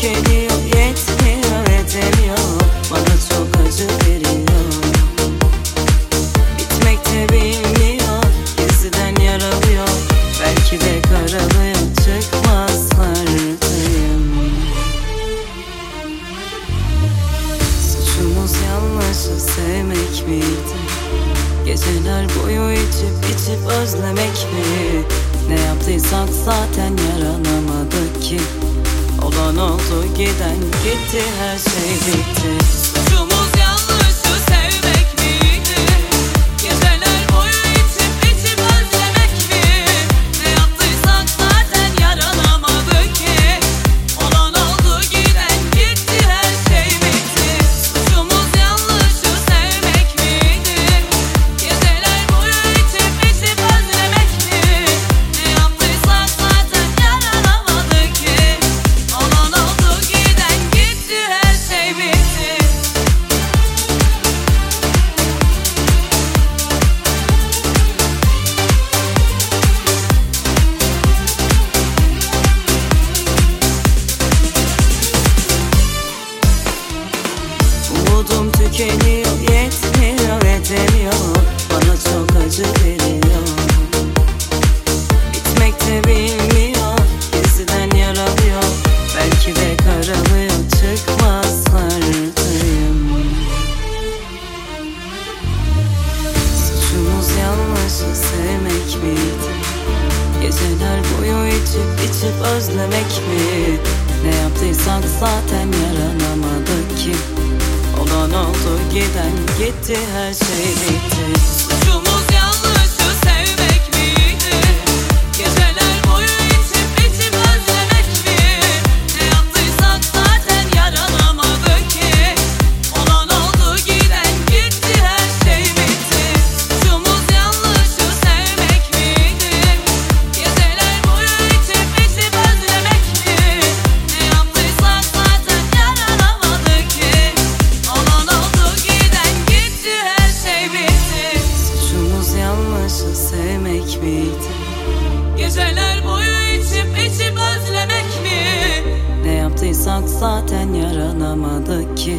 Umudum tükeniyor Yetmiyor Bana çok acı veriyor. Bitmekte bilmiyor Gizliden yaralıyor. Belki de karalıyor Çıkmazlardayım Suçumuz yanlışı sevmek miydi? Geceler boyu içip içip özlemek mi? Ne yaptıysak zaten yaranamadık ki Olan oldu. Giden gitti her şey bitti. Suçumuz tükeniyor yetmiyor yetemiyor Bana çok acı veriyor. Bitmekte bilmiyor Gizliden yaralıyor. Belki de karalıyor Çıkmazlardayım Suçumuz yanlışı sevmek miydi? Geceler boyu içip içip özlemek mi? Ne yaptıysak zaten yaranamadık ki Olan oldu giden gitti her şey bitti. Suçumuz miydi? Geceler boyu içip içip özlemek mi? Ne yaptıysak zaten yaranamadık ki